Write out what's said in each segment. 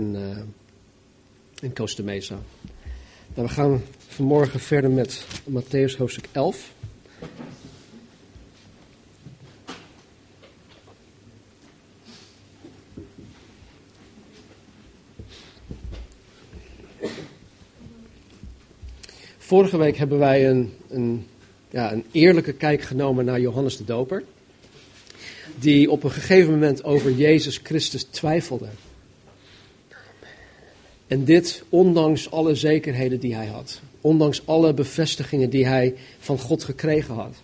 in, uh, in Costa Mesa. Nou, we gaan vanmorgen verder met Matthäus hoofdstuk 11. Vorige week hebben wij een, een, ja, een eerlijke kijk genomen naar Johannes de Doper. Die op een gegeven moment over Jezus Christus twijfelde. En dit ondanks alle zekerheden die hij had. Ondanks alle bevestigingen die hij van God gekregen had.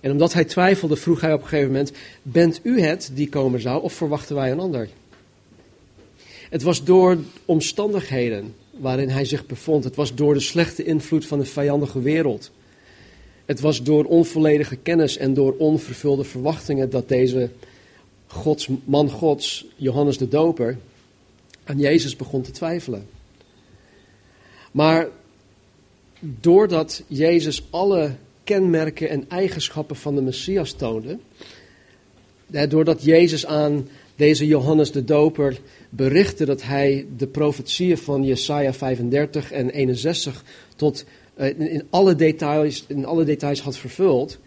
En omdat hij twijfelde, vroeg hij op een gegeven moment: Bent u het die komen zou, of verwachten wij een ander? Het was door omstandigheden waarin hij zich bevond. Het was door de slechte invloed van de vijandige wereld. Het was door onvolledige kennis en door onvervulde verwachtingen dat deze Gods, man Gods, Johannes de Doper, aan Jezus begon te twijfelen. Maar doordat Jezus alle kenmerken en eigenschappen van de Messias toonde, doordat Jezus aan deze Johannes de Doper berichtte dat hij de profetieën van Jesaja 35 en 61 tot in, in, alle details, in alle details had vervuld,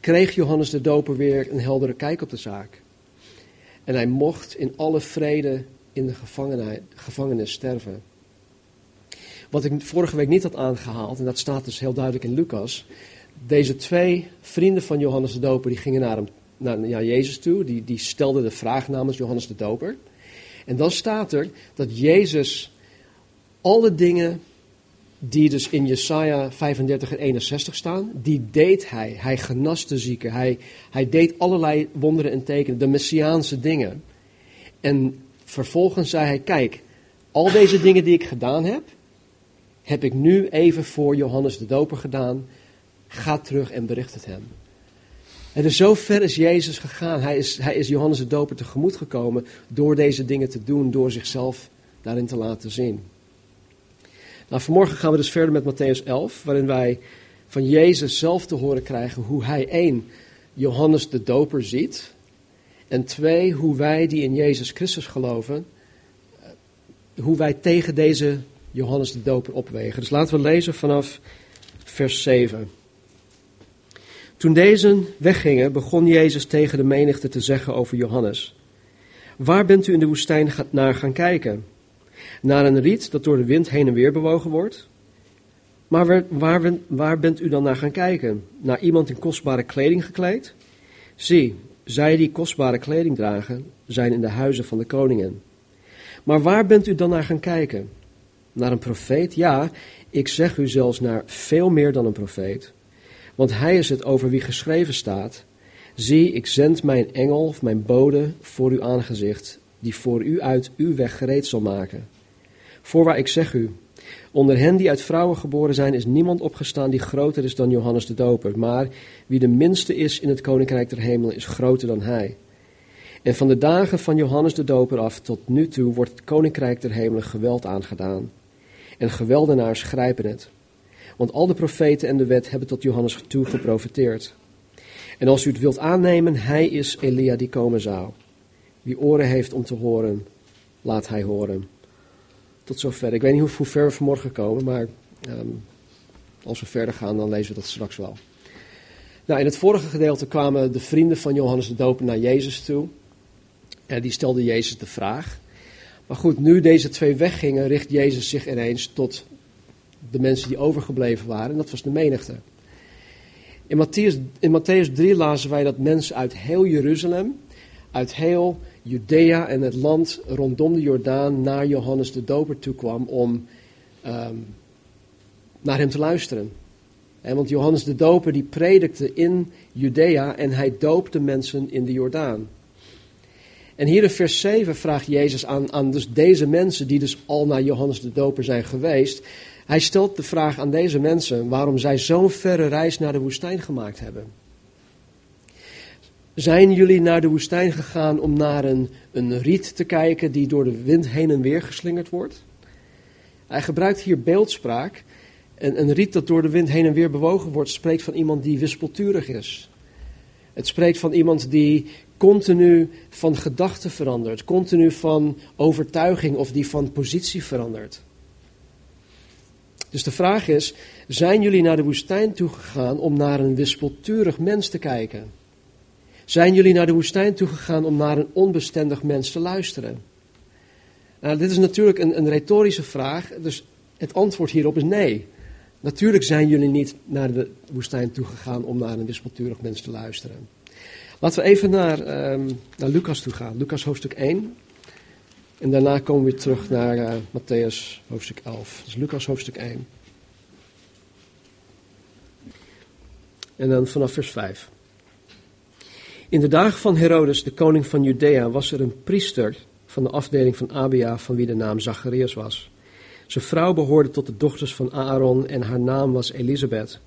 kreeg Johannes de Doper weer een heldere kijk op de zaak. En hij mocht in alle vrede in de gevangenis sterven. Wat ik vorige week niet had aangehaald, en dat staat dus heel duidelijk in Lucas. Deze twee vrienden van Johannes de Doper, die gingen naar, hem, naar Jezus toe. Die, die stelden de vraag namens Johannes de Doper. En dan staat er dat Jezus alle dingen die dus in Jesaja 35 en 61 staan, die deed hij. Hij genas de zieken, hij, hij deed allerlei wonderen en tekenen, de messiaanse dingen. En vervolgens zei hij, kijk, al deze dingen die ik gedaan heb, heb ik nu even voor Johannes de Doper gedaan. Ga terug en bericht het hem. En dus zo ver is Jezus gegaan. Hij is, hij is Johannes de Doper tegemoet gekomen door deze dingen te doen, door zichzelf daarin te laten zien. Nou, vanmorgen gaan we dus verder met Matthäus 11, waarin wij van Jezus zelf te horen krijgen hoe hij één, Johannes de Doper ziet. En twee, hoe wij die in Jezus Christus geloven, hoe wij tegen deze Johannes de Doper opwegen. Dus laten we lezen vanaf vers 7. Toen deze weggingen, begon Jezus tegen de menigte te zeggen over Johannes. Waar bent u in de woestijn naar gaan kijken? Naar een riet dat door de wind heen en weer bewogen wordt? Maar waar, waar, waar bent u dan naar gaan kijken? Naar iemand in kostbare kleding gekleed? Zie, zij die kostbare kleding dragen, zijn in de huizen van de koningen. Maar waar bent u dan naar gaan kijken? Naar een profeet? Ja, ik zeg u zelfs naar veel meer dan een profeet. Want hij is het over wie geschreven staat. Zie, ik zend mijn engel of mijn bode voor uw aangezicht, die voor u uit uw weg gereed zal maken. Voorwaar ik zeg u, onder hen die uit vrouwen geboren zijn, is niemand opgestaan die groter is dan Johannes de Doper. Maar wie de minste is in het koninkrijk der hemelen, is groter dan hij. En van de dagen van Johannes de Doper af tot nu toe wordt het koninkrijk der hemelen geweld aangedaan. En geweldenaars grijpen het. Want al de profeten en de wet hebben tot Johannes toe geprofeteerd. En als u het wilt aannemen, hij is Elia die komen zou. Wie oren heeft om te horen, laat hij horen. Tot. Ik weet niet hoe ver we vanmorgen komen, maar um, als we verder gaan, dan lezen we dat straks wel. Nou, in het vorige gedeelte kwamen de vrienden van Johannes de Doper naar Jezus toe. En die stelden Jezus de vraag. Maar goed, nu deze twee weggingen, richt Jezus zich ineens tot de mensen die overgebleven waren. En dat was de menigte. In Matthäus, in Matthäus 3 lazen wij dat mensen uit heel Jeruzalem, uit heel Judea en het land rondom de Jordaan naar Johannes de Doper toe kwam om um, naar hem te luisteren. En want Johannes de Doper die predikte in Judea en hij doopte mensen in de Jordaan. En hier in vers 7 vraagt Jezus aan, aan dus deze mensen die dus al naar Johannes de Doper zijn geweest. Hij stelt de vraag aan deze mensen waarom zij zo'n verre reis naar de woestijn gemaakt hebben. Zijn jullie naar de woestijn gegaan om naar een, een riet te kijken die door de wind heen en weer geslingerd wordt? Hij gebruikt hier beeldspraak. En een riet dat door de wind heen en weer bewogen wordt, spreekt van iemand die wispelturig is. Het spreekt van iemand die continu van gedachten verandert, continu van overtuiging of die van positie verandert. Dus de vraag is: zijn jullie naar de woestijn toegegaan om naar een wispelturig mens te kijken? Zijn jullie naar de woestijn toegegaan om naar een onbestendig mens te luisteren? Nou, dit is natuurlijk een, een retorische vraag, dus het antwoord hierop is nee. Natuurlijk zijn jullie niet naar de woestijn toegegaan om naar een wispelturig mens te luisteren. Laten we even naar, um, naar Lucas toe gaan. Lucas hoofdstuk 1. En daarna komen we terug naar uh, Matthäus hoofdstuk 11. Dus Lucas hoofdstuk 1. En dan vanaf vers 5. In de dagen van Herodes, de koning van Judea, was er een priester van de afdeling van Abia, van wie de naam Zacharias was. Zijn vrouw behoorde tot de dochters van Aaron en haar naam was Elisabeth.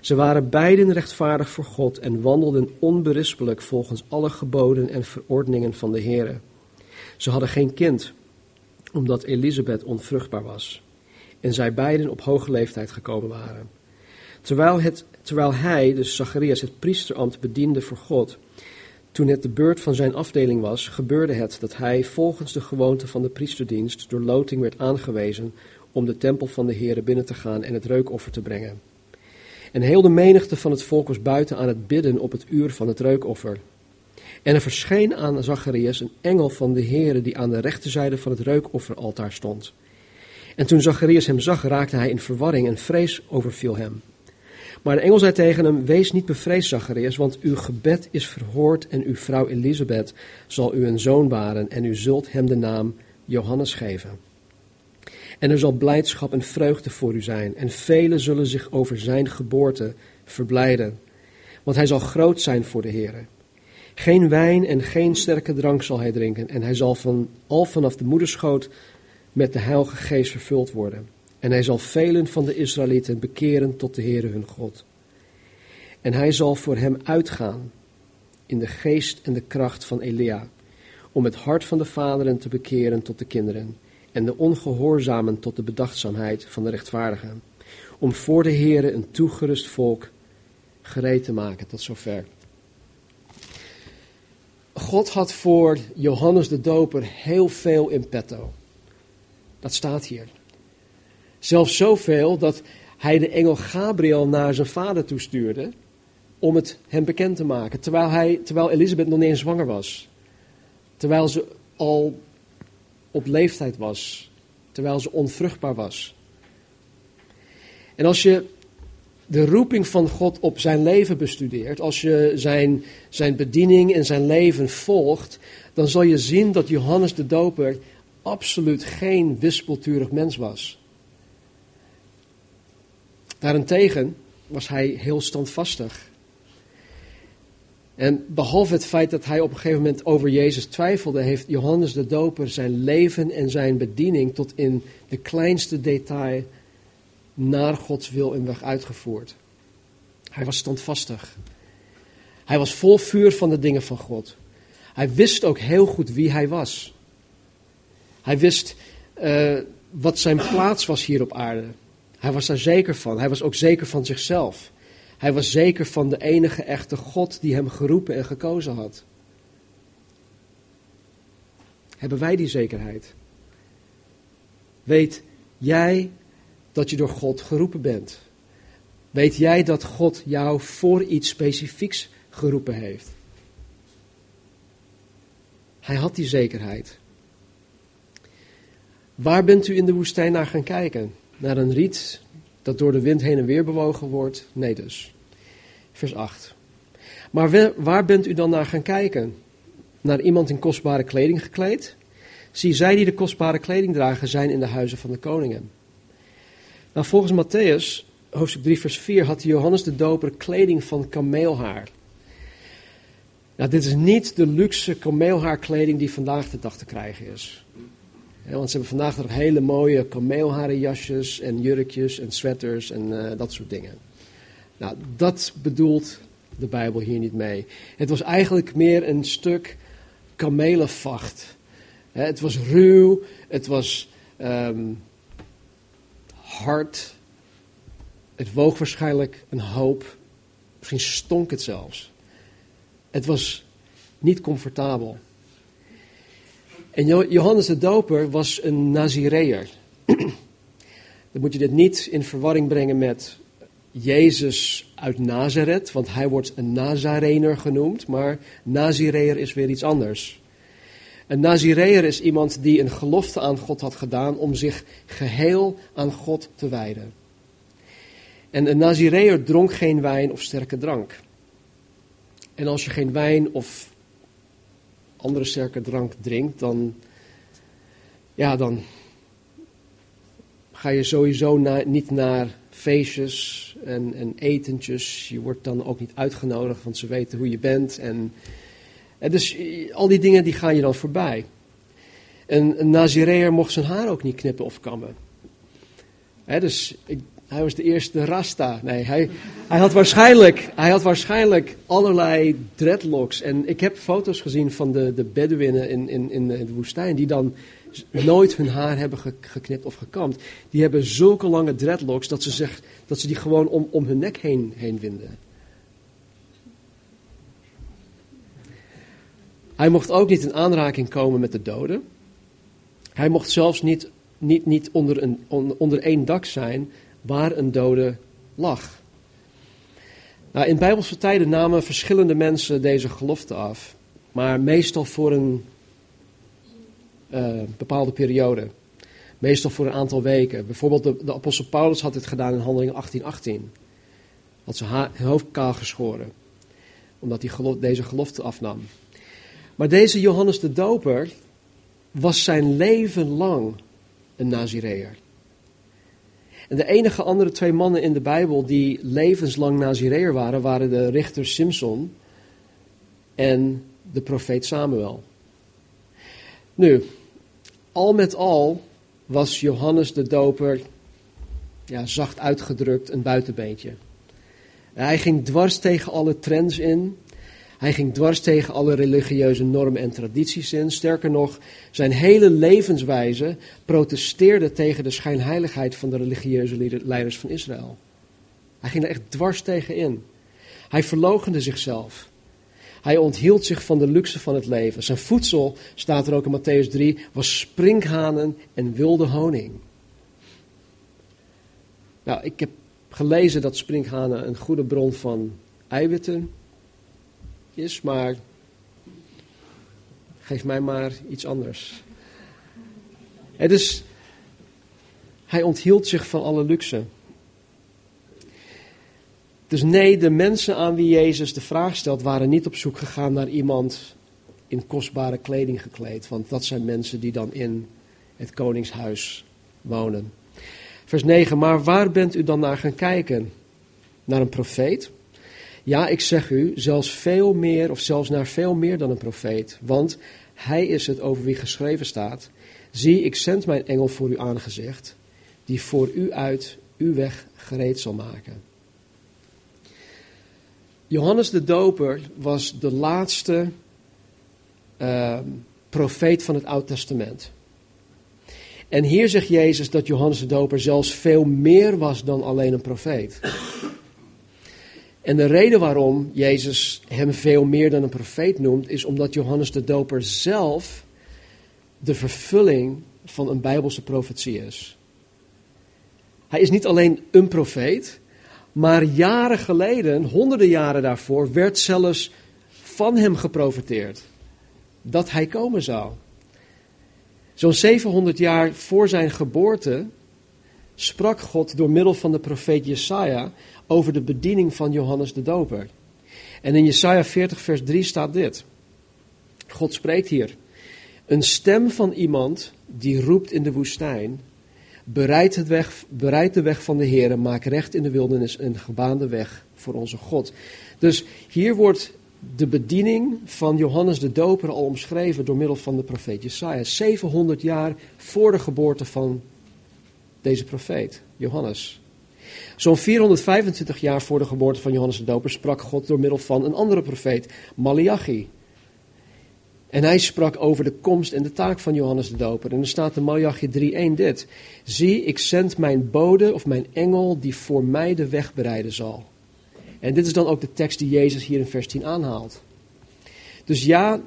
Ze waren beiden rechtvaardig voor God en wandelden onberispelijk volgens alle geboden en verordeningen van de Heere. Ze hadden geen kind, omdat Elisabeth onvruchtbaar was. En zij beiden op hoge leeftijd gekomen waren. Terwijl, het, terwijl hij, dus Zacharias, het priesterambt bediende voor God, toen het de beurt van zijn afdeling was, gebeurde het dat hij volgens de gewoonte van de priesterdienst door loting werd aangewezen om de tempel van de Heere binnen te gaan en het reukoffer te brengen. En heel de menigte van het volk was buiten aan het bidden op het uur van het reukoffer. En er verscheen aan Zacharias een engel van de Heere die aan de rechterzijde van het reukofferaltaar stond. En toen Zacharias hem zag, raakte hij in verwarring en vrees overviel hem. Maar de engel zei tegen hem, wees niet bevreesd Zacharias, want uw gebed is verhoord en uw vrouw Elisabeth zal u een zoon baren en u zult hem de naam Johannes geven. En er zal blijdschap en vreugde voor u zijn en velen zullen zich over zijn geboorte verblijden, want hij zal groot zijn voor de Heer. Geen wijn en geen sterke drank zal hij drinken en hij zal van, al vanaf de moederschoot met de Heilige Geest vervuld worden. En hij zal velen van de Israëlieten bekeren tot de Heere hun God. En hij zal voor hem uitgaan in de geest en de kracht van Elia, om het hart van de vaderen te bekeren tot de kinderen, en de ongehoorzamen tot de bedachtzaamheid van de rechtvaardigen, om voor de Heere een toegerust volk gereed te maken. Tot zover. God had voor Johannes de Doper heel veel in petto. Dat staat hier. Zelfs zoveel dat hij de engel Gabriel naar zijn vader toestuurde om het hem bekend te maken. Terwijl, hij, terwijl Elisabeth nog niet eens zwanger was. Terwijl ze al op leeftijd was. Terwijl ze onvruchtbaar was. En als je de roeping van God op zijn leven bestudeert, als je zijn, zijn bediening en zijn leven volgt, dan zal je zien dat Johannes de Doper absoluut geen wispelturig mens was. Daarentegen was hij heel standvastig. En behalve het feit dat hij op een gegeven moment over Jezus twijfelde, heeft Johannes de Doper zijn leven en zijn bediening tot in de kleinste detail naar Gods wil en weg uitgevoerd. Hij was standvastig. Hij was vol vuur van de dingen van God. Hij wist ook heel goed wie hij was. Hij wist uh, wat zijn plaats was hier op aarde. Hij was daar zeker van. Hij was ook zeker van zichzelf. Hij was zeker van de enige echte God die hem geroepen en gekozen had. Hebben wij die zekerheid? Weet jij dat je door God geroepen bent? Weet jij dat God jou voor iets specifieks geroepen heeft? Hij had die zekerheid. Waar bent u in de woestijn naar gaan kijken? Naar een riet dat door de wind heen en weer bewogen wordt? Nee dus. Vers 8. Maar waar bent u dan naar gaan kijken? Naar iemand in kostbare kleding gekleed? Zie, zij die de kostbare kleding dragen zijn in de huizen van de koningen. Nou, volgens Matthäus, hoofdstuk 3, vers 4, had Johannes de Doper kleding van kameelhaar. Nou, dit is niet de luxe kameelhaarkleding die vandaag de dag te krijgen is want ze hebben vandaag nog hele mooie kameelharenjasjes en jurkjes en sweaters en eh, dat soort dingen. Nou, dat bedoelt de Bijbel hier niet mee. Het was eigenlijk meer een stuk kamelenvacht. het was ruw, het was um, hard, het woog waarschijnlijk een hoop, misschien stonk het zelfs. Het was niet comfortabel. En Johannes de Doper was een Nazireër. Dan moet je dit niet in verwarring brengen met Jezus uit Nazareth, want hij wordt een Nazarener genoemd, maar Nazireër is weer iets anders. Een Nazireër is iemand die een gelofte aan God had gedaan om zich geheel aan God te wijden. En een Nazireër dronk geen wijn of sterke drank. En als je geen wijn of andere sterke drank drinkt, dan, ja, dan ga je sowieso niet naar feestjes en, en, etentjes. Je wordt dan ook niet uitgenodigd, want ze weten hoe je bent. En, dus al die dingen die gaan je dan voorbij. En een Nazireër mocht zijn haar ook niet knippen of kammen. dus ik, hij was de eerste Rasta. Nee, hij, hij, had waarschijnlijk, hij had waarschijnlijk allerlei dreadlocks. En ik heb foto's gezien van de, de Bedouinen in, in, in de woestijn, die dan nooit hun haar hebben geknipt of gekamd. Die hebben zulke lange dreadlocks dat ze, zeg, dat ze die gewoon om, om hun nek heen, heen winden. Hij mocht ook niet in aanraking komen met de doden. Hij mocht zelfs niet, niet, niet onder, een, onder één dak zijn waar een dode lag. Nou, in Bijbelse tijden namen verschillende mensen deze gelofte af, maar meestal voor een uh, bepaalde periode. Meestal voor een aantal weken. Bijvoorbeeld de, de apostel Paulus had dit gedaan in handelingen 1818. Had zijn hoofd kaal geschoren. Omdat hij deze gelofte afnam. Maar deze Johannes de Doper was zijn leven lang een Nazireër. En de enige andere twee mannen in de Bijbel die levenslang Nazireër waren, waren de richter Simson en de profeet Samuel. Nu, al met al was Johannes de Doper, ja, zacht uitgedrukt, een buitenbeentje. Hij ging dwars tegen alle trends in. Hij ging dwars tegen alle religieuze normen en tradities in. Sterker nog, zijn hele levenswijze protesteerde tegen de schijnheiligheid van de religieuze leiders van Israël. Hij ging er echt dwars tegen in. Hij verloochende zichzelf. Hij onthield zich van de luxe van het leven. Zijn voedsel, staat er ook in Matthäus 3, was sprinkhanen en wilde honing. Nou, ik heb gelezen dat sprinkhanen een goede bron van eiwitten is, maar geef mij maar iets anders. Het is, hij onthield zich van alle luxe. Dus nee, de mensen aan wie Jezus de vraag stelt, waren niet op zoek gegaan naar iemand in kostbare kleding gekleed. Want dat zijn mensen die dan in het koningshuis wonen. Vers 9, maar waar bent u dan naar gaan kijken? Naar een profeet? Ja, ik zeg u, zelfs veel meer, of zelfs naar veel meer dan een profeet. Want hij is het over wie geschreven staat. Zie, ik zend mijn engel voor u aangezegd, die voor u uit uw weg gereed zal maken. Johannes de Doper was de laatste uh, profeet van het Oud Testament. En hier zegt Jezus dat Johannes de Doper zelfs veel meer was dan alleen een profeet. En de reden waarom Jezus hem veel meer dan een profeet noemt, is omdat Johannes de Doper zelf de vervulling van een bijbelse profetie is. Hij is niet alleen een profeet, maar jaren geleden, honderden jaren daarvoor, werd zelfs van hem geprofeteerd dat hij komen zou. Zo'n 700 jaar voor zijn geboorte sprak God door middel van de profeet Jesaja over de bediening van Johannes de Doper. En in Jesaja 40 vers 3 staat dit. God spreekt hier. Een stem van iemand die roept in de woestijn, Bereid, het weg, bereid de weg van de Heer, maak recht in de wildernis een gebaande weg voor onze God. Dus hier wordt de bediening van Johannes de Doper al omschreven door middel van de profeet Jesaja. 700 jaar voor de geboorte van deze profeet, Johannes. Zo'n 425 jaar voor de geboorte van Johannes de Doper sprak God door middel van een andere profeet, Malachi. En hij sprak over de komst en de taak van Johannes de Doper. En er staat in Malachi 3.1 dit. Zie, ik zend mijn bode of mijn engel die voor mij de weg bereiden zal. En dit is dan ook de tekst die Jezus hier in vers 10 aanhaalt. Dus ja,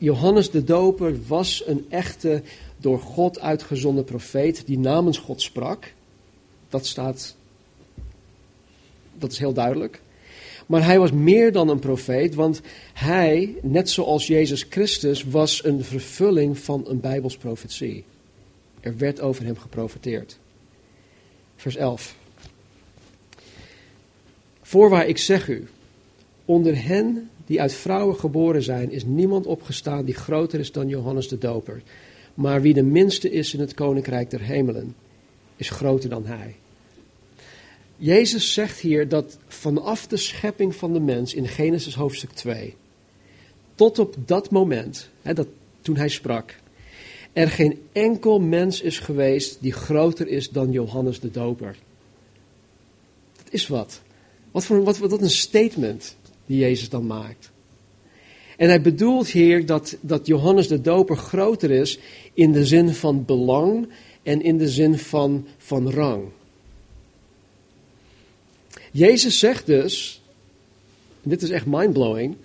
Johannes de Doper was een echte door God uitgezonden profeet die namens God sprak. Dat staat, dat is heel duidelijk. Maar hij was meer dan een profeet, want hij, net zoals Jezus Christus, was een vervulling van een Bijbels profetie. Er werd over hem geprofeteerd. Vers 11. Voorwaar ik zeg u, onder hen die uit vrouwen geboren zijn, is niemand opgestaan die groter is dan Johannes de Doper. Maar wie de minste is in het koninkrijk der hemelen, is groter dan hij. Jezus zegt hier dat vanaf de schepping van de mens in Genesis hoofdstuk 2, tot op dat moment, hè, dat, toen hij sprak, er geen enkel mens is geweest die groter is dan Johannes de Doper. Dat is wat. Wat, voor, wat, wat een statement die Jezus dan maakt. En hij bedoelt hier dat, dat Johannes de Doper groter is in de zin van belang en in de zin van, van rang. Jezus zegt dus, dit is echt mindblowing,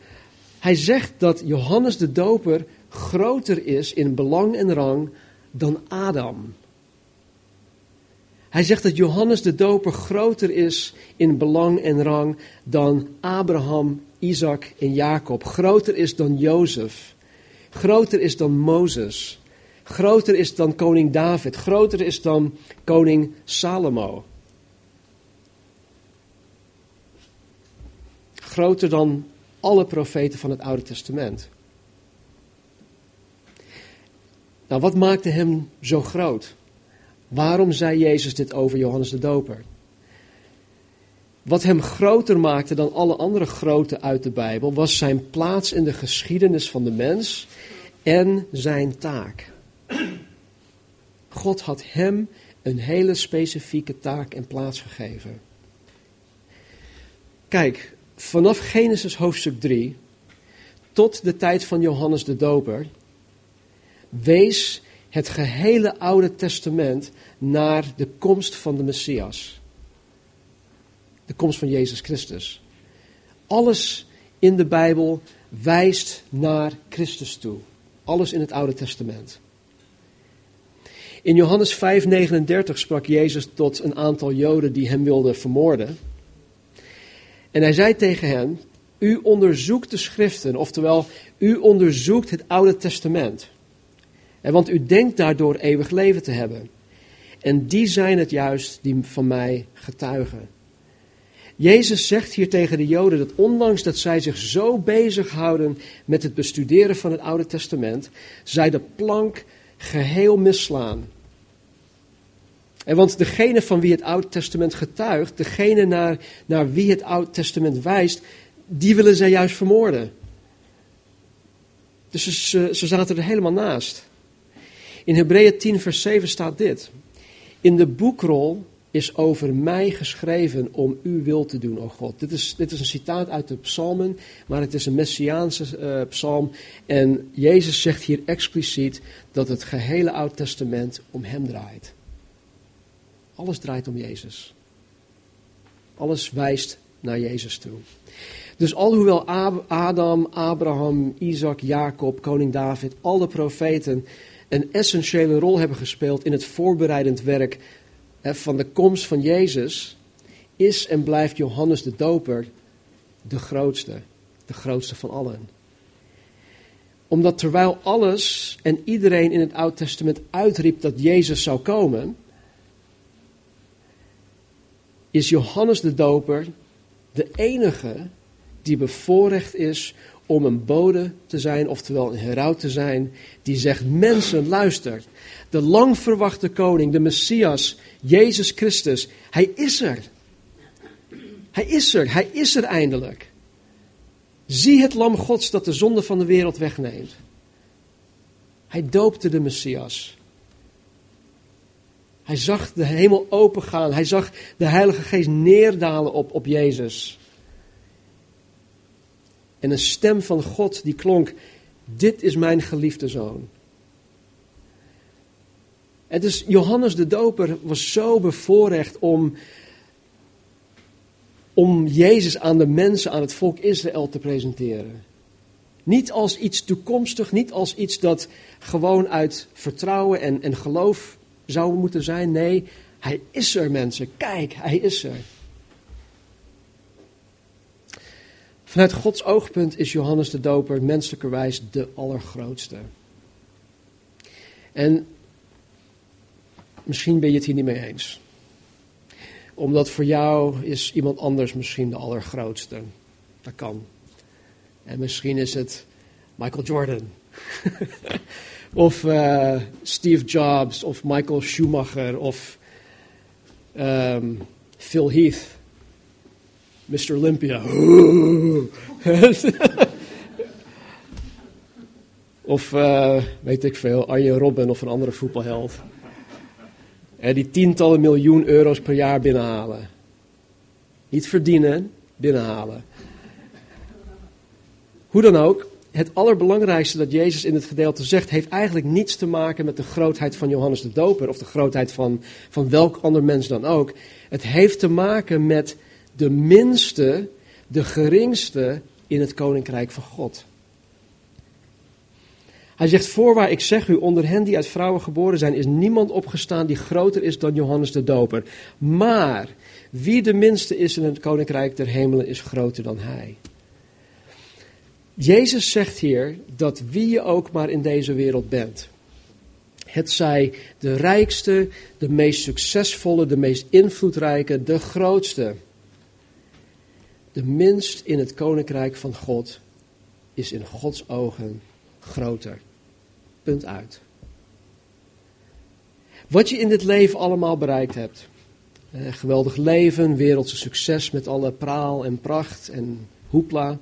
hij zegt dat Johannes de Doper groter is in belang en rang dan Adam. Hij zegt dat Johannes de Doper groter is in belang en rang dan Abraham, Isaac en Jacob. Groter is dan Jozef. Groter is dan Mozes. Groter is dan koning David. Groter is dan koning Salomo. Groter dan alle profeten van het Oude Testament. Nou, wat maakte hem zo groot? Waarom zei Jezus dit over Johannes de Doper? Wat hem groter maakte dan alle andere grote uit de Bijbel was zijn plaats in de geschiedenis van de mens en zijn taak. God had hem een hele specifieke taak en plaats gegeven. Kijk, vanaf Genesis hoofdstuk 3 tot de tijd van Johannes de Doper wees het gehele Oude Testament naar de komst van de Messias. De komst van Jezus Christus. Alles in de Bijbel wijst naar Christus toe. Alles in het Oude Testament. In Johannes 5:39 sprak Jezus tot een aantal Joden die hem wilden vermoorden. En hij zei tegen hen: U onderzoekt de schriften, oftewel, u onderzoekt het Oude Testament. Want u denkt daardoor eeuwig leven te hebben. En die zijn het juist die van mij getuigen. Jezus zegt hier tegen de Joden dat ondanks dat zij zich zo bezighouden met het bestuderen van het Oude Testament, zij de plank geheel misslaan. En want degene van wie het Oude Testament getuigt, degene naar, naar wie het Oude Testament wijst, die willen zij juist vermoorden. Dus ze, ze zaten er helemaal naast. In Hebreeën 10, vers 7 staat dit. In de boekrol is over mij geschreven om uw wil te doen, o God. Dit is, dit is een citaat uit de psalmen, maar het is een messiaanse uh, psalm. En Jezus zegt hier expliciet dat het gehele Oud Testament om hem draait. Alles draait om Jezus. Alles wijst naar Jezus toe. Dus alhoewel Adam, Abraham, Isaac, Jacob, koning David, alle profeten een essentiële rol hebben gespeeld in het voorbereidend werk van de komst van Jezus, is en blijft Johannes de Doper de grootste, de grootste van allen. Omdat terwijl alles en iedereen in het Oude Testament uitriep dat Jezus zou komen, is Johannes de Doper de enige die bevoorrecht is om een bode te zijn, oftewel een heraut te zijn, die zegt, mensen, luister, de lang verwachte koning, de Messias, Jezus Christus, hij is er. Hij is er, hij is er eindelijk. Zie het lam Gods dat de zonde van de wereld wegneemt. Hij doopte de Messias. Hij zag de hemel opengaan. Hij zag de Heilige Geest neerdalen op, op Jezus. En een stem van God die klonk: Dit is mijn geliefde zoon. En dus Johannes de Doper was zo bevoorrecht om, om Jezus aan de mensen, aan het volk Israël te presenteren. Niet als iets toekomstig, niet als iets dat gewoon uit vertrouwen en, en geloof zou moeten zijn. Nee, hij is er mensen. Kijk, hij is er. Vanuit Gods oogpunt is Johannes de Doper menselijkerwijs de allergrootste. En misschien ben je het hier niet mee eens. Omdat voor jou is iemand anders misschien de allergrootste. Dat kan. En misschien is het Michael Jordan. of uh, Steve Jobs, of Michael Schumacher, of um, Phil Heath. Mr. Olympia. of uh, weet ik veel, Arjen Robben of een andere voetbalheld. En die tientallen miljoen euro's per jaar binnenhalen. Niet verdienen, binnenhalen. Hoe dan ook, het allerbelangrijkste dat Jezus in het gedeelte zegt, heeft eigenlijk niets te maken met de grootheid van Johannes de Doper of de grootheid van, van welk ander mens dan ook. Het heeft te maken met de minste, de geringste in het koninkrijk van God. Hij zegt, voorwaar ik zeg u, onder hen die uit vrouwen geboren zijn, is niemand opgestaan die groter is dan Johannes de Doper. Maar wie de minste is in het koninkrijk der hemelen, is groter dan hij. Jezus zegt hier dat wie je ook maar in deze wereld bent, het zij de rijkste, de meest succesvolle, de meest invloedrijke, de grootste, de minst in het koninkrijk van God is in Gods ogen groter. Punt uit. Wat je in dit leven allemaal bereikt hebt. Eh, geweldig leven, wereldse succes met alle praal en pracht en hoepla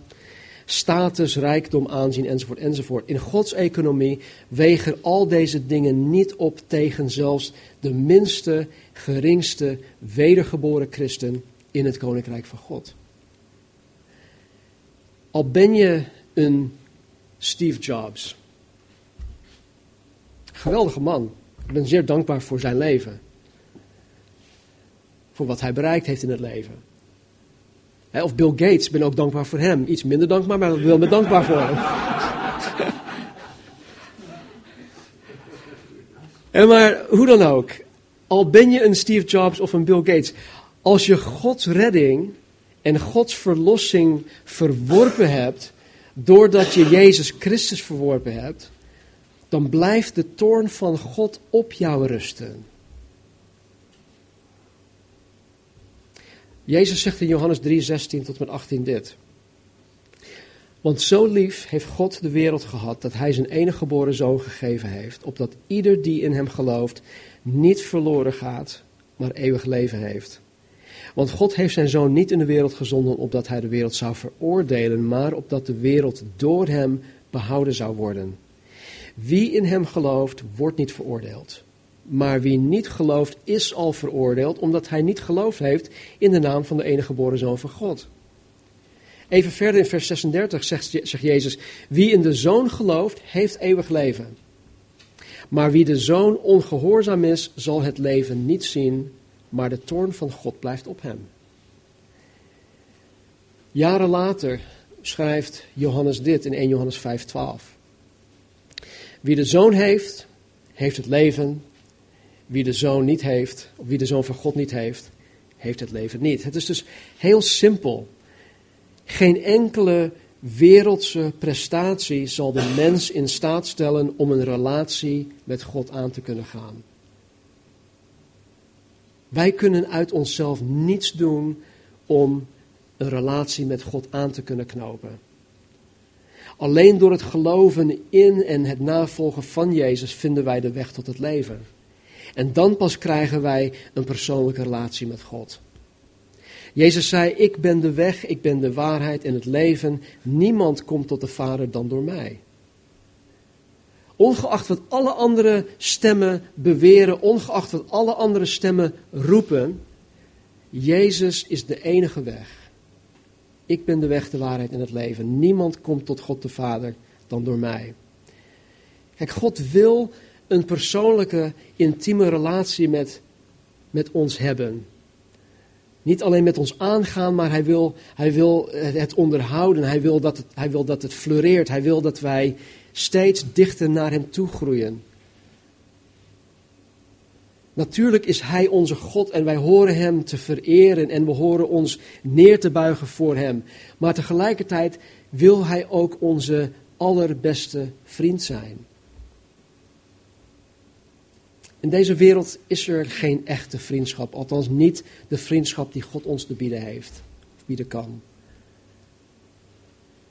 status, rijkdom, aanzien enzovoort enzovoort. In Gods economie wegen al deze dingen niet op tegen zelfs de minste, geringste, wedergeboren christen in het koninkrijk van God. Al ben je een Steve Jobs. Geweldige man. Ik ben zeer dankbaar voor zijn leven. Voor wat hij bereikt heeft in het leven. Of Bill Gates, ben ook dankbaar voor hem. Iets minder dankbaar, maar ik wil me dankbaar voor hem. en maar hoe dan ook, al ben je een Steve Jobs of een Bill Gates, als je Gods redding en Gods verlossing verworpen hebt, doordat je Jezus Christus verworpen hebt, dan blijft de toorn van God op jou rusten. Jezus zegt in Johannes 3, 16 tot met 18 dit. Want zo lief heeft God de wereld gehad dat hij zijn enige geboren zoon gegeven heeft, opdat ieder die in hem gelooft niet verloren gaat, maar eeuwig leven heeft. Want God heeft zijn zoon niet in de wereld gezonden opdat hij de wereld zou veroordelen, maar opdat de wereld door hem behouden zou worden. Wie in hem gelooft, wordt niet veroordeeld. Maar wie niet gelooft, is al veroordeeld, omdat hij niet geloofd heeft in de naam van de enige geboren zoon van God. Even verder in vers 36 zegt, zegt Jezus: Wie in de zoon gelooft, heeft eeuwig leven. Maar wie de zoon ongehoorzaam is, zal het leven niet zien, maar de toorn van God blijft op hem. Jaren later schrijft Johannes dit in 1 Johannes 5:12. Wie de zoon heeft, heeft het leven. Wie de zoon niet heeft, of wie de zoon van God niet heeft, heeft het leven niet. Het is dus heel simpel. Geen enkele wereldse prestatie zal de mens in staat stellen om een relatie met God aan te kunnen gaan. Wij kunnen uit onszelf niets doen om een relatie met God aan te kunnen knopen. Alleen door het geloven in en het navolgen van Jezus vinden wij de weg tot het leven. En dan pas krijgen wij een persoonlijke relatie met God. Jezus zei: Ik ben de weg, ik ben de waarheid en het leven. Niemand komt tot de Vader dan door mij. Ongeacht wat alle andere stemmen beweren, ongeacht wat alle andere stemmen roepen, Jezus is de enige weg. Ik ben de weg, de waarheid en het leven. Niemand komt tot God de Vader dan door mij. Kijk, God wil een persoonlijke, intieme relatie met, met ons hebben. Niet alleen met ons aangaan, maar hij wil, hij wil het onderhouden. Hij wil, dat het, hij wil dat het floreert. Hij wil dat wij steeds dichter naar hem toe groeien. Natuurlijk is Hij onze God en wij horen Hem te vereren en we horen ons neer te buigen voor Hem. Maar tegelijkertijd wil Hij ook onze allerbeste vriend zijn. In deze wereld is er geen echte vriendschap, althans niet de vriendschap die God ons te bieden heeft, of bieden kan.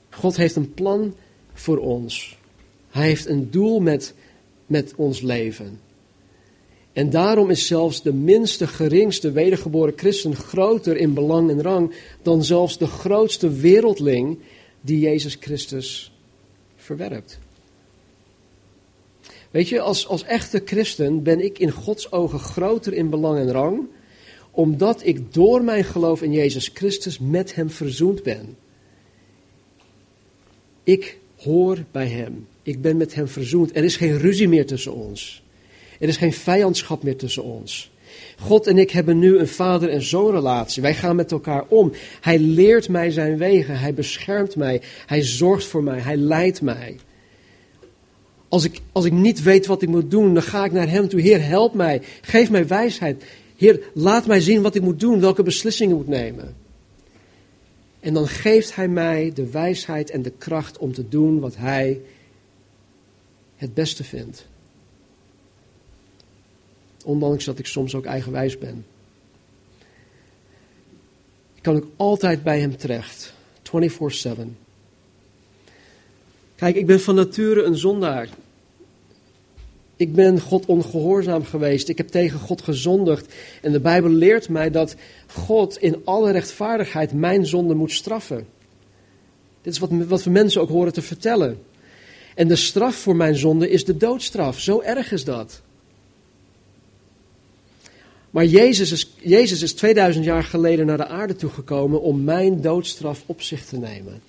God heeft een plan voor ons. Hij heeft een doel met, met ons leven. En daarom is zelfs de minste, geringste wedergeboren christen groter in belang en rang dan zelfs de grootste wereldling die Jezus Christus verwerpt. Weet je, als, als echte christen ben ik in Gods ogen groter in belang en rang, omdat ik door mijn geloof in Jezus Christus met Hem verzoend ben. Ik hoor bij Hem. Ik ben met Hem verzoend. Er is geen ruzie meer tussen ons. Er is geen vijandschap meer tussen ons. God en ik hebben nu een vader- en zoonrelatie. Wij gaan met elkaar om. Hij leert mij zijn wegen. Hij beschermt mij. Hij zorgt voor mij. Hij leidt mij. Als ik, als ik niet weet wat ik moet doen, dan ga ik naar Hem toe. Heer, help mij. Geef mij wijsheid. Heer, laat mij zien wat ik moet doen, welke beslissingen ik moet nemen. En dan geeft Hij mij de wijsheid en de kracht om te doen wat Hij het beste vindt. Ondanks dat ik soms ook eigenwijs ben. Ik kan ook altijd bij hem terecht. 24-7. Kijk, ik ben van nature een zondaar. Ik ben God ongehoorzaam geweest. Ik heb tegen God gezondigd. En de Bijbel leert mij dat God in alle rechtvaardigheid mijn zonde moet straffen. Dit is wat, wat we mensen ook horen te vertellen. En de straf voor mijn zonde is de doodstraf. Zo erg is dat. Maar Jezus is, Jezus is 2000 jaar geleden naar de aarde toegekomen om mijn doodstraf op zich te nemen.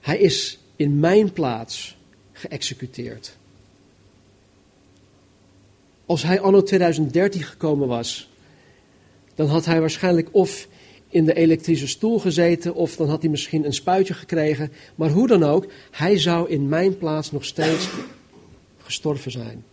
Hij is in mijn plaats geëxecuteerd. Als hij anno 2013 gekomen was, dan had hij waarschijnlijk of in de elektrische stoel gezeten of dan had hij misschien een spuitje gekregen. Maar hoe dan ook, hij zou in mijn plaats nog steeds gestorven zijn.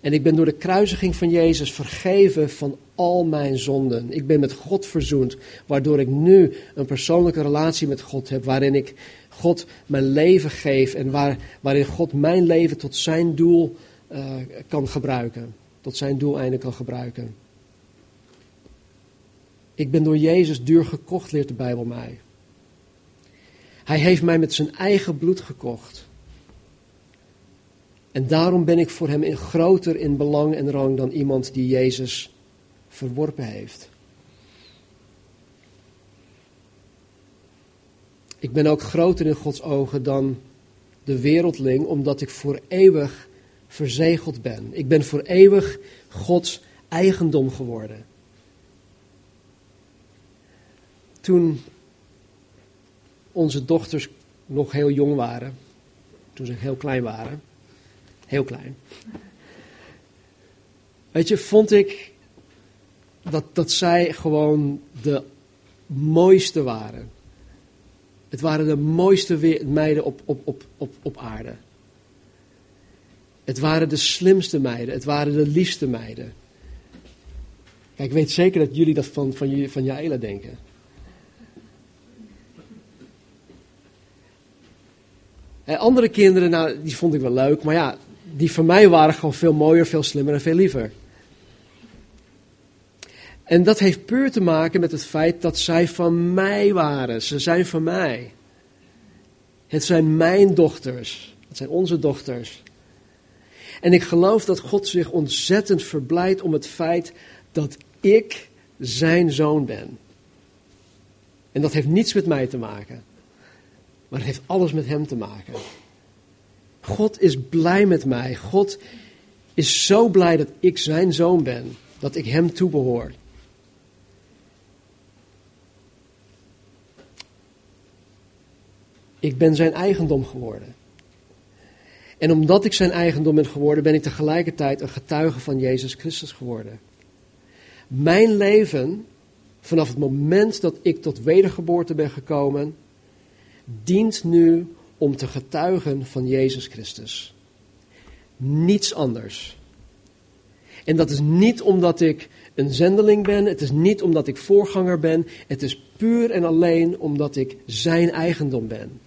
En ik ben door de kruisiging van Jezus vergeven van al mijn zonden. Ik ben met God verzoend, waardoor ik nu een persoonlijke relatie met God heb, waarin ik God mijn leven geef en waar, waarin God mijn leven tot zijn doel uh, kan gebruiken, tot zijn doeleinde kan gebruiken. Ik ben door Jezus duur gekocht, leert de Bijbel mij. Hij heeft mij met zijn eigen bloed gekocht. En daarom ben ik voor hem in groter in belang en rang dan iemand die Jezus verworpen heeft. Ik ben ook groter in Gods ogen dan de wereldling, omdat ik voor eeuwig verzegeld ben. Ik ben voor eeuwig Gods eigendom geworden. Toen onze dochters nog heel jong waren, toen ze heel klein waren, Heel klein. Weet je, vond ik dat, dat zij gewoon de mooiste waren. Het waren de mooiste meiden op, op, op, op, op aarde. Het waren de slimste meiden. Het waren de liefste meiden. Kijk, ik weet zeker dat jullie dat van, van, van Jaela denken. En andere kinderen, nou, die vond ik wel leuk. Maar ja, die van mij waren gewoon veel mooier, veel slimmer en veel liever. En dat heeft puur te maken met het feit dat zij van mij waren. Ze zijn van mij. Het zijn mijn dochters. Het zijn onze dochters. En ik geloof dat God zich ontzettend verblijdt om het feit dat ik zijn zoon ben. En dat heeft niets met mij te maken. Maar het heeft alles met hem te maken. God is blij met mij. God is zo blij dat ik zijn zoon ben, dat ik hem toebehoor. Ik ben zijn eigendom geworden. En omdat ik zijn eigendom ben geworden, ben ik tegelijkertijd een getuige van Jezus Christus geworden. Mijn leven, vanaf het moment dat ik tot wedergeboorte ben gekomen, dient nu om te getuigen van Jezus Christus. Niets anders. En dat is niet omdat ik een zendeling ben, het is niet omdat ik voorganger ben, het is puur en alleen omdat ik zijn eigendom ben.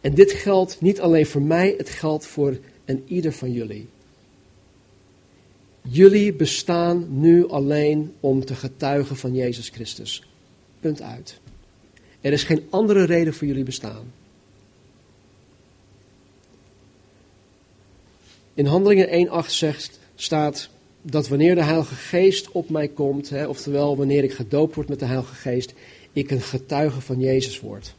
En dit geldt niet alleen voor mij, het geldt voor en ieder van jullie. Jullie bestaan nu alleen om te getuigen van Jezus Christus. Punt uit. Er is geen andere reden voor jullie bestaan. In Handelingen 1.8 zegt, staat dat wanneer de Heilige Geest op mij komt, hè, oftewel wanneer ik gedoopt word met de Heilige Geest, ik een getuige van Jezus word.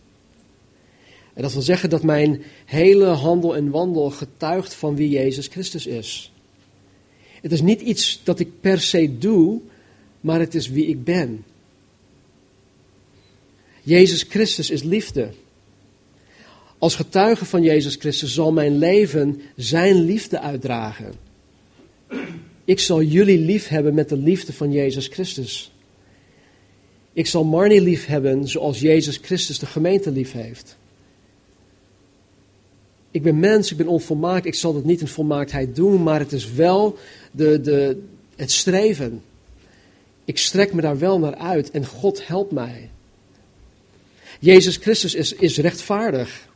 En dat wil zeggen dat mijn hele handel en wandel getuigt van wie Jezus Christus is. Het is niet iets dat ik per se doe, maar het is wie ik ben. Jezus Christus is liefde. Als getuige van Jezus Christus zal mijn leven zijn liefde uitdragen. Ik zal jullie lief hebben met de liefde van Jezus Christus. Ik zal Marnie lief hebben zoals Jezus Christus de gemeente lief heeft. Ik ben mens, ik ben onvolmaakt, ik zal dat niet in volmaaktheid doen, maar het is wel de, de, het streven. Ik strek me daar wel naar uit en God helpt mij. Jezus Christus is, is rechtvaardig.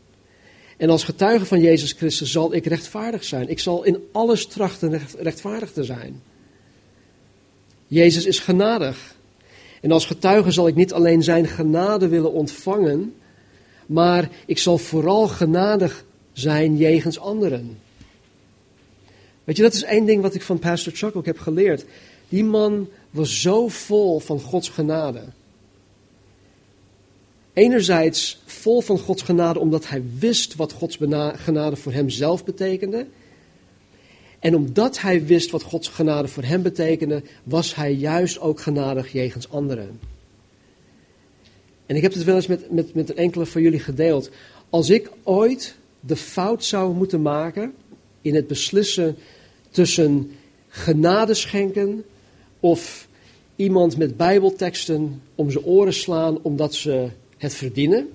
En als getuige van Jezus Christus zal ik rechtvaardig zijn. Ik zal in alles trachten rechtvaardig te zijn. Jezus is genadig. En als getuige zal ik niet alleen zijn genade willen ontvangen, maar ik zal vooral genadig zijn jegens anderen. Weet je, dat is één ding wat ik van Pastor Chuck ook heb geleerd. Die man was zo vol van Gods genade. Enerzijds vol van Gods genade omdat hij wist wat Gods genade voor hem zelf betekende. En omdat hij wist wat Gods genade voor hem betekende, was hij juist ook genadig jegens anderen. En ik heb het wel eens met, met, met enkele van jullie gedeeld. Als ik ooit de fout zou moeten maken in het beslissen tussen genade schenken of iemand met bijbelteksten om zijn oren slaan omdat ze het verdienen.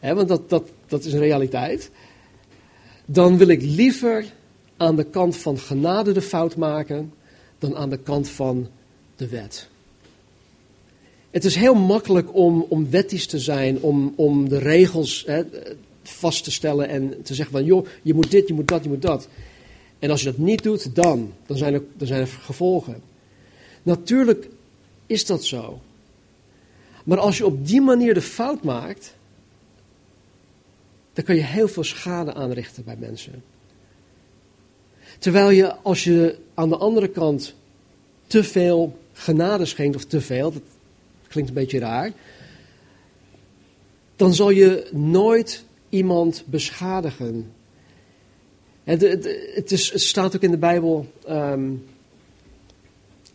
want dat, dat, dat is een realiteit. Dan wil ik liever aan de kant van genade de fout maken dan aan de kant van de wet. Het is heel makkelijk om, om wettisch te zijn, om, om de regels vast te stellen en te zeggen van joh, je moet dit, je moet dat, je moet dat. En als je dat niet doet, dan, dan zijn er, dan zijn er gevolgen. Natuurlijk is dat zo. Maar als je op die manier de fout maakt, dan kan je heel veel schade aanrichten bij mensen. Terwijl je, als je aan de andere kant te veel genade schenkt, of te veel, dat klinkt een beetje raar, dan zal je nooit iemand beschadigen. Het, het, is, het staat ook in de Bijbel, ehm,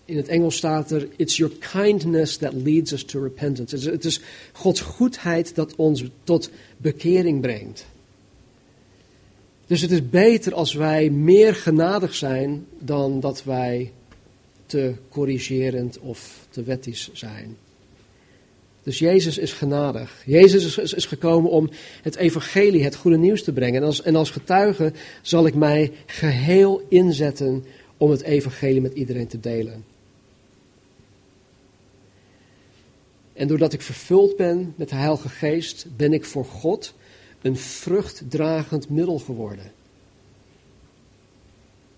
in het Engels staat er, it's your kindness that leads us to repentance. Het is, Gods goedheid dat ons tot bekering brengt. Dus het is beter als wij meer genadig zijn dan dat wij te corrigerend of te wettisch zijn. Dus Jezus is genadig. Jezus is, is, gekomen om het evangelie, het goede nieuws te brengen. En als, en als getuige zal ik mij geheel inzetten om het evangelie met iedereen te delen. En doordat ik vervuld ben met de Heilige Geest, ben ik voor God een vruchtdragend middel geworden.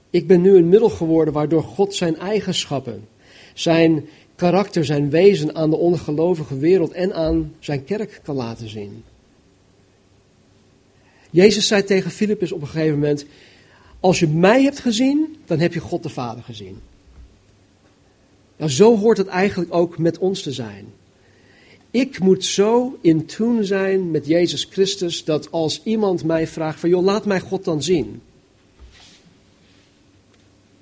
Ik ben nu een middel geworden waardoor God zijn eigenschappen, zijn karakter, zijn wezen aan de ongelovige wereld en aan zijn kerk kan laten zien. Jezus zei tegen Filippus op een gegeven moment: Als je mij hebt gezien, dan heb je God de Vader gezien. Nou, zo hoort het eigenlijk ook met ons te zijn. Ik moet zo in tune zijn met Jezus Christus dat als iemand mij vraagt van joh, laat mij God dan zien.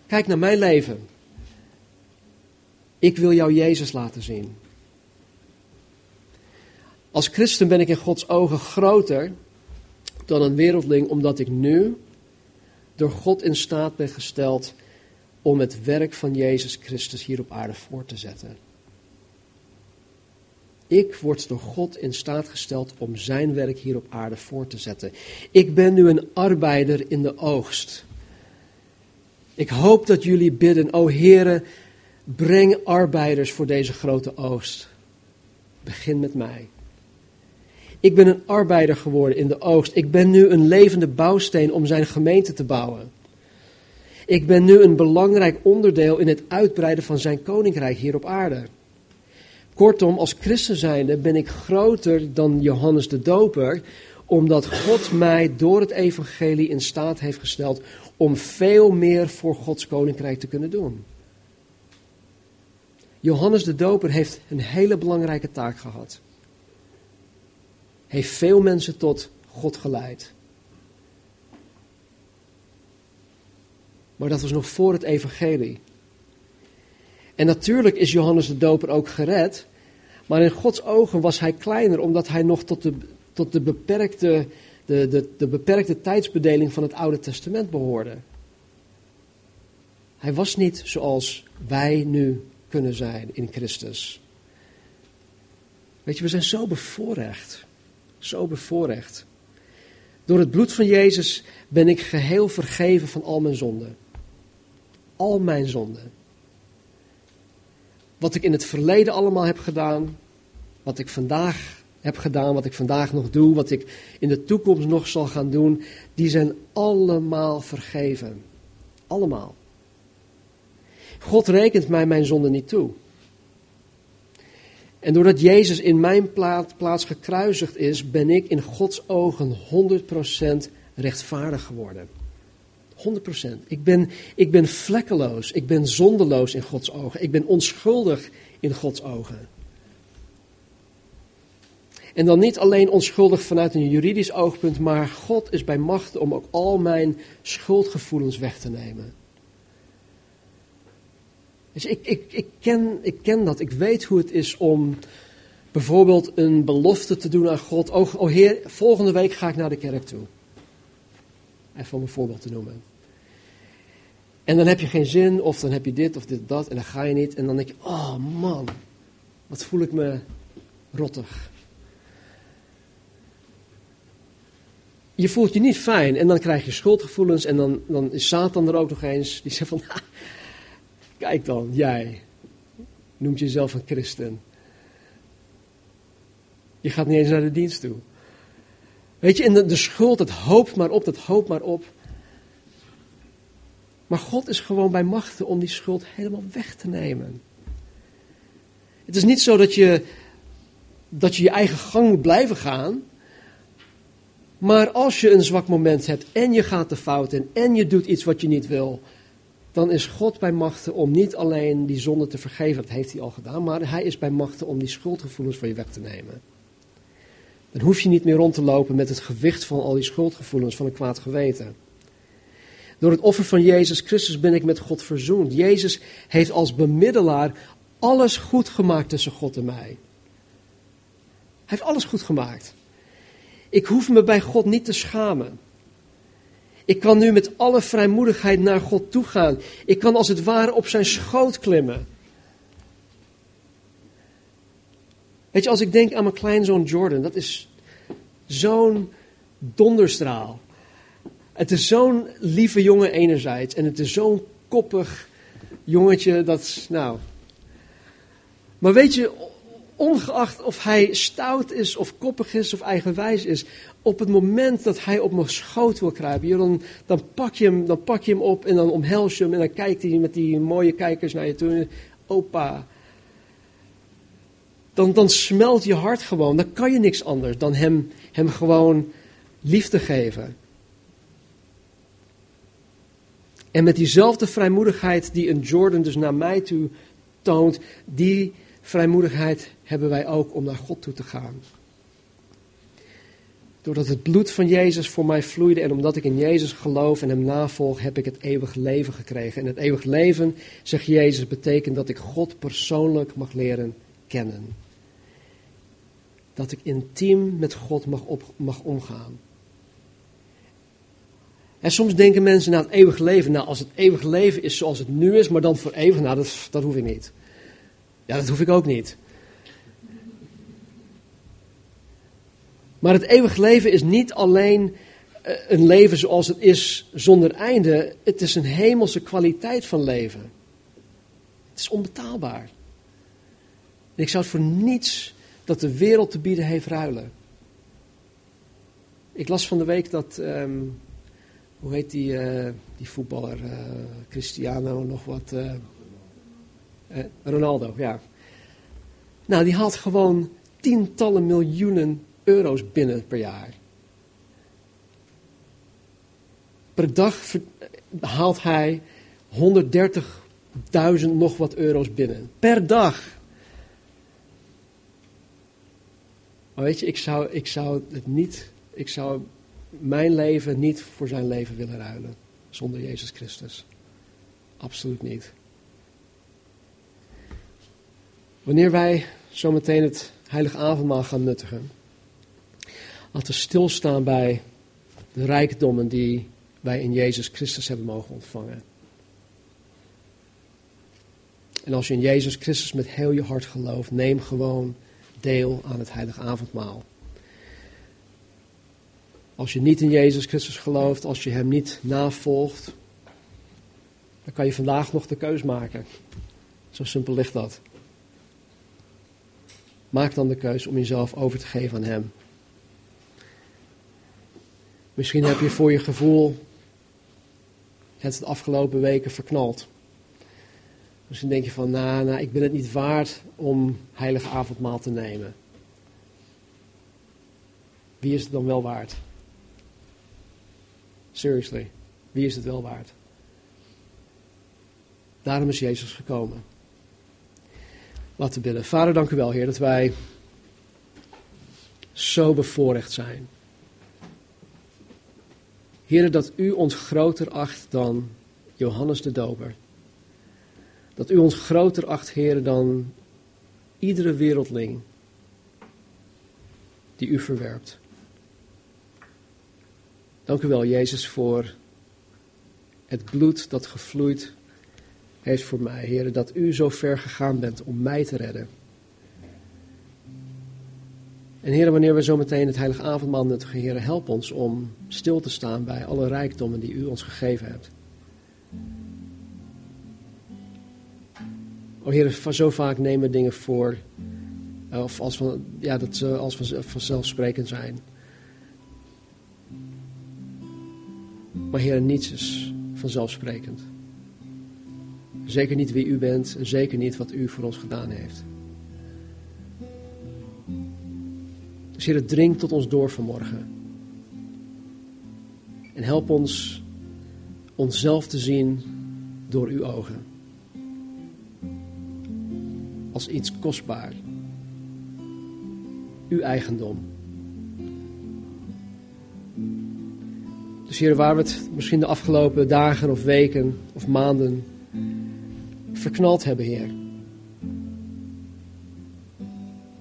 Kijk naar mijn leven. Ik wil jou Jezus laten zien. Als christen ben ik in Gods ogen groter dan een wereldling, omdat ik nu door God in staat ben gesteld om het werk van Jezus Christus hier op aarde voor te zetten. Ik word door God in staat gesteld om zijn werk hier op aarde voor te zetten. Ik ben nu een arbeider in de oogst. Ik hoop dat jullie bidden, o Heere, breng arbeiders voor deze grote oogst. Begin met mij. Ik ben een arbeider geworden in de oogst. Ik ben nu een levende bouwsteen om zijn gemeente te bouwen. Ik ben nu een belangrijk onderdeel in het uitbreiden van zijn koninkrijk hier op aarde. Kortom, als christen zijnde ben ik groter dan Johannes de Doper, omdat God mij door het evangelie in staat heeft gesteld om veel meer voor Gods koninkrijk te kunnen doen. Johannes de Doper heeft een hele belangrijke taak gehad. Heeft veel mensen tot God geleid. Maar dat was nog voor het evangelie. En natuurlijk is Johannes de Doper ook gered, maar in Gods ogen was hij kleiner omdat hij nog tot de, tot de, beperkte, de, de, de beperkte tijdsbedeling van het Oude Testament behoorde. Hij was niet zoals wij nu kunnen zijn in Christus. Weet je, we zijn zo bevoorrecht. Zo bevoorrecht. Door het bloed van Jezus ben ik geheel vergeven van al mijn zonden. Al mijn zonden. Wat ik in het verleden allemaal heb gedaan, wat ik vandaag heb gedaan, wat ik vandaag nog doe, wat ik in de toekomst nog zal gaan doen, die zijn allemaal vergeven. Allemaal. God rekent mij mijn zonde niet toe. En doordat Jezus in mijn plaats gekruisigd is, ben ik in Gods ogen 100% rechtvaardig geworden. 100%. Ik ben, ik ben vlekkeloos, ik ben zondeloos in Gods ogen, ik ben onschuldig in Gods ogen. En dan niet alleen onschuldig vanuit een juridisch oogpunt, maar God is bij macht om ook al mijn schuldgevoelens weg te nemen. Dus ik, ik, ik, ken, ik ken dat. Ik weet hoe het is om bijvoorbeeld een belofte te doen aan God. Oh, oh Heer, volgende week ga ik naar de kerk toe. Even om een voorbeeld te noemen. En dan heb je geen zin, of dan heb je dit of dit dat, en dan ga je niet. En dan denk je, oh man, wat voel ik me rottig. Je voelt je niet fijn en dan krijg je schuldgevoelens en dan, dan is Satan er ook nog eens. Die zegt van, Kijk dan, jij noemt jezelf een christen. Je gaat niet eens naar de dienst toe. Weet je, in de, de schuld, het hoopt maar op, dat hoopt maar op. Maar God is gewoon bij machten om die schuld helemaal weg te nemen. Het is niet zo dat je dat je, je eigen gang moet blijven gaan. Maar als je een zwak moment hebt en je gaat de fout in en je doet iets wat je niet wil, dan is God bij machten om niet alleen die zonde te vergeven, dat heeft hij al gedaan, maar hij is bij machten om die schuldgevoelens van je weg te nemen. Dan hoef je niet meer rond te lopen met het gewicht van al die schuldgevoelens van een kwaad geweten. Door het offer van Jezus Christus ben ik met God verzoend. Jezus heeft als bemiddelaar alles goed gemaakt tussen God en mij. Hij heeft alles goed gemaakt. Ik hoef me bij God niet te schamen. Ik kan nu met alle vrijmoedigheid naar God toe gaan. Ik kan als het ware op zijn schoot klimmen. Weet je, als ik denk aan mijn kleinzoon Jordan, dat is zo'n donderstraal. Het is zo'n lieve jongen enerzijds en het is zo'n koppig jongetje dat, nou. Maar weet je, ongeacht of hij stout is of koppig is of eigenwijs is, op het moment dat hij op mijn schoot wil kruipen, dan, dan, pak je hem, dan pak je hem op en dan omhels je hem en dan kijkt hij met die mooie kijkers naar je toe. Opa. Dan, dan smelt je hart gewoon. Dan kan je niks anders dan hem, hem gewoon liefde geven. En met diezelfde vrijmoedigheid die een Jordan dus naar mij toe toont, die vrijmoedigheid hebben wij ook om naar God toe te gaan. Doordat het bloed van Jezus voor mij vloeide en omdat ik in Jezus geloof en hem navolg, heb ik het eeuwig leven gekregen. En het eeuwig leven, zegt Jezus, betekent dat ik God persoonlijk mag leren kennen. Dat ik intiem met God mag, mag omgaan. En soms denken mensen, nou het eeuwige leven, nou als het eeuwige leven is zoals het nu is, maar dan voor eeuwig, nou dat, dat hoef ik niet. Ja, dat hoef ik ook niet. Maar het eeuwige leven is niet alleen eh, een leven zoals het is zonder einde. Het is een hemelse kwaliteit van leven. Het is onbetaalbaar. Ik zou het voor niets dat de wereld te bieden heeft ruilen. Ik las van de week dat, ehm, hoe heet die, uh, die voetballer, uh, Cristiano, nog wat, uh, Ronaldo, ja. Nou, die haalt gewoon tientallen miljoenen euro's binnen per jaar. Per dag haalt hij 130.000 nog wat euro's binnen. Per dag. Maar weet je, ik zou, ik zou het niet, ik zou mijn leven niet voor zijn leven willen ruilen. Zonder Jezus Christus. Absoluut niet. Wanneer wij zometeen het heilige avondmaal gaan nuttigen, laten we stilstaan bij de rijkdommen die wij in Jezus Christus hebben mogen ontvangen. En als je in Jezus Christus met heel je hart gelooft, neem gewoon deel aan het heilige avondmaal. Als je niet in Jezus Christus gelooft, als je Hem niet navolgt, dan kan je vandaag nog de keus maken. Zo simpel ligt dat. Maak dan de keus om jezelf over te geven aan Hem. Misschien heb je voor je gevoel het afgelopen weken verknald. Misschien denk je van, nou, nou, ik ben het niet waard om heilige avondmaal te nemen. Wie is het dan wel waard? Seriously, wie is het wel waard? Daarom is Jezus gekomen. Laten we bidden. Vader, dank u wel, Heer, dat wij zo bevoorrecht zijn. Heer, dat u ons groter acht dan Johannes de Doper. Dat u ons groter acht, Heer, dan iedere wereldling die u verwerpt. Dank u wel, Jezus, voor het bloed dat gevloeid heeft voor mij, Heer, dat u zo ver gegaan bent om mij te redden. En Heer, wanneer we zo meteen het heilige avondmaal nuttigen, Heer, help ons om stil te staan bij alle rijkdommen die u ons gegeven hebt. O Heer, zo vaak nemen we dingen voor, eh, of als van, ja, dat ze als van, vanzelfsprekend zijn. Maar Heer, niets is vanzelfsprekend. Zeker niet wie u bent en zeker niet wat u voor ons gedaan heeft. Dus Heer, dring tot ons door vanmorgen. En help ons onszelf te zien door uw ogen. Als iets kostbaar. Uw eigendom. Heer, waar we het misschien de afgelopen dagen of weken of maanden verknald hebben, Heer.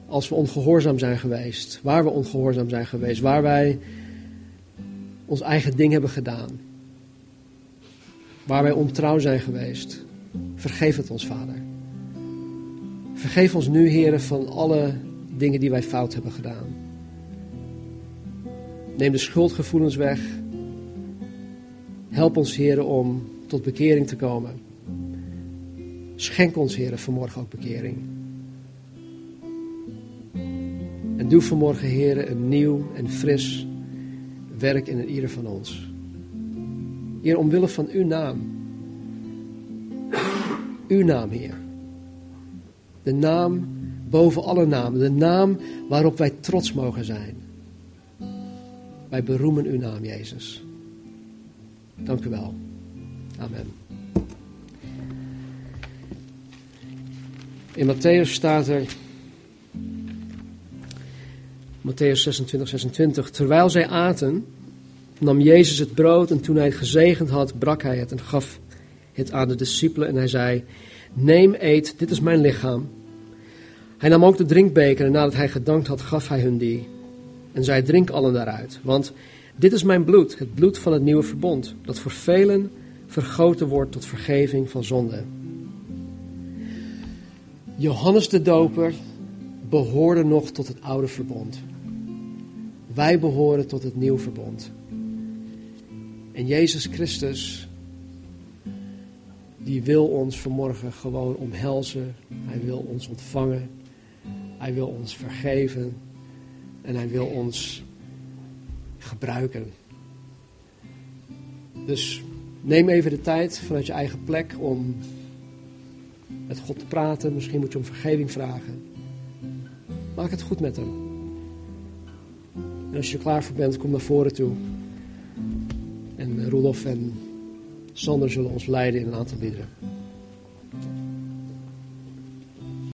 Als we ongehoorzaam zijn geweest, waar we ongehoorzaam zijn geweest, waar wij ons eigen ding hebben gedaan, waar wij ontrouw zijn geweest, vergeef het ons, Vader. Vergeef ons nu, Heer, van alle dingen die wij fout hebben gedaan. Neem de schuldgevoelens weg. Help ons, Heer, om tot bekering te komen. Schenk ons, Heer, vanmorgen ook bekering. En doe vanmorgen, Heer, een nieuw en fris werk in ieder van ons. Heer, omwille van uw naam. Uw naam, Heer. De naam boven alle namen. De naam waarop wij trots mogen zijn. Wij beroemen uw naam, Jezus. Dank u wel. Amen. In Matthäus staat er, Matthäus 26, 26, terwijl zij aten, nam Jezus het brood en toen hij het gezegend had, brak hij het en gaf het aan de discipelen en hij zei, neem, eet, dit is mijn lichaam. Hij nam ook de drinkbeker en nadat hij gedankt had, gaf hij hun die. En zij drink allen daaruit, want Dit is mijn bloed, het bloed van het nieuwe verbond, dat voor velen vergoten wordt tot vergeving van zonde. Johannes de Doper behoorde nog tot het oude verbond. Wij behoren tot het nieuwe verbond. En Jezus Christus, die wil ons vanmorgen gewoon omhelzen. Hij wil ons ontvangen. Hij wil ons vergeven. En hij wil ons gebruiken. Dus neem even de tijd vanuit je eigen plek om met God te praten. Misschien moet je om vergeving vragen. Maak het goed met hem. En als je er klaar voor bent, kom naar voren toe. En Roelof en Sander zullen ons leiden in een aantal liederen.